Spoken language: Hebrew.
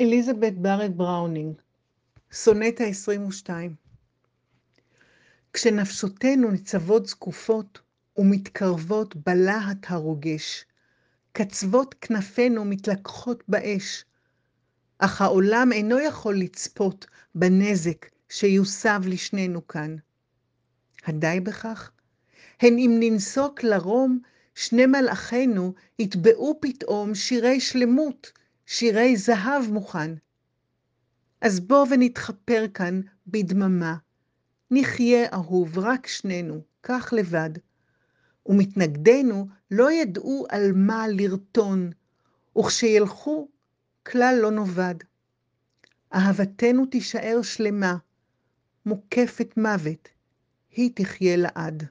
אליזבת בארט בראונינג, סונט ה-22 כשנפשותינו ניצבות זקופות ומתקרבות בלהט הרוגש, קצוות כנפינו מתלקחות באש, אך העולם אינו יכול לצפות בנזק שיוסב לשנינו כאן. הדי בכך? הן אם ננסוק לרום, שני מלאכינו יטבעו פתאום שירי שלמות, שירי זהב מוכן. אז בוא ונתחפר כאן בדממה. נחיה אהוב, רק שנינו, כך לבד. ומתנגדינו לא ידעו על מה לרטון, וכשילכו, כלל לא נאבד. אהבתנו תישאר שלמה, מוקפת מוות, היא תחיה לעד.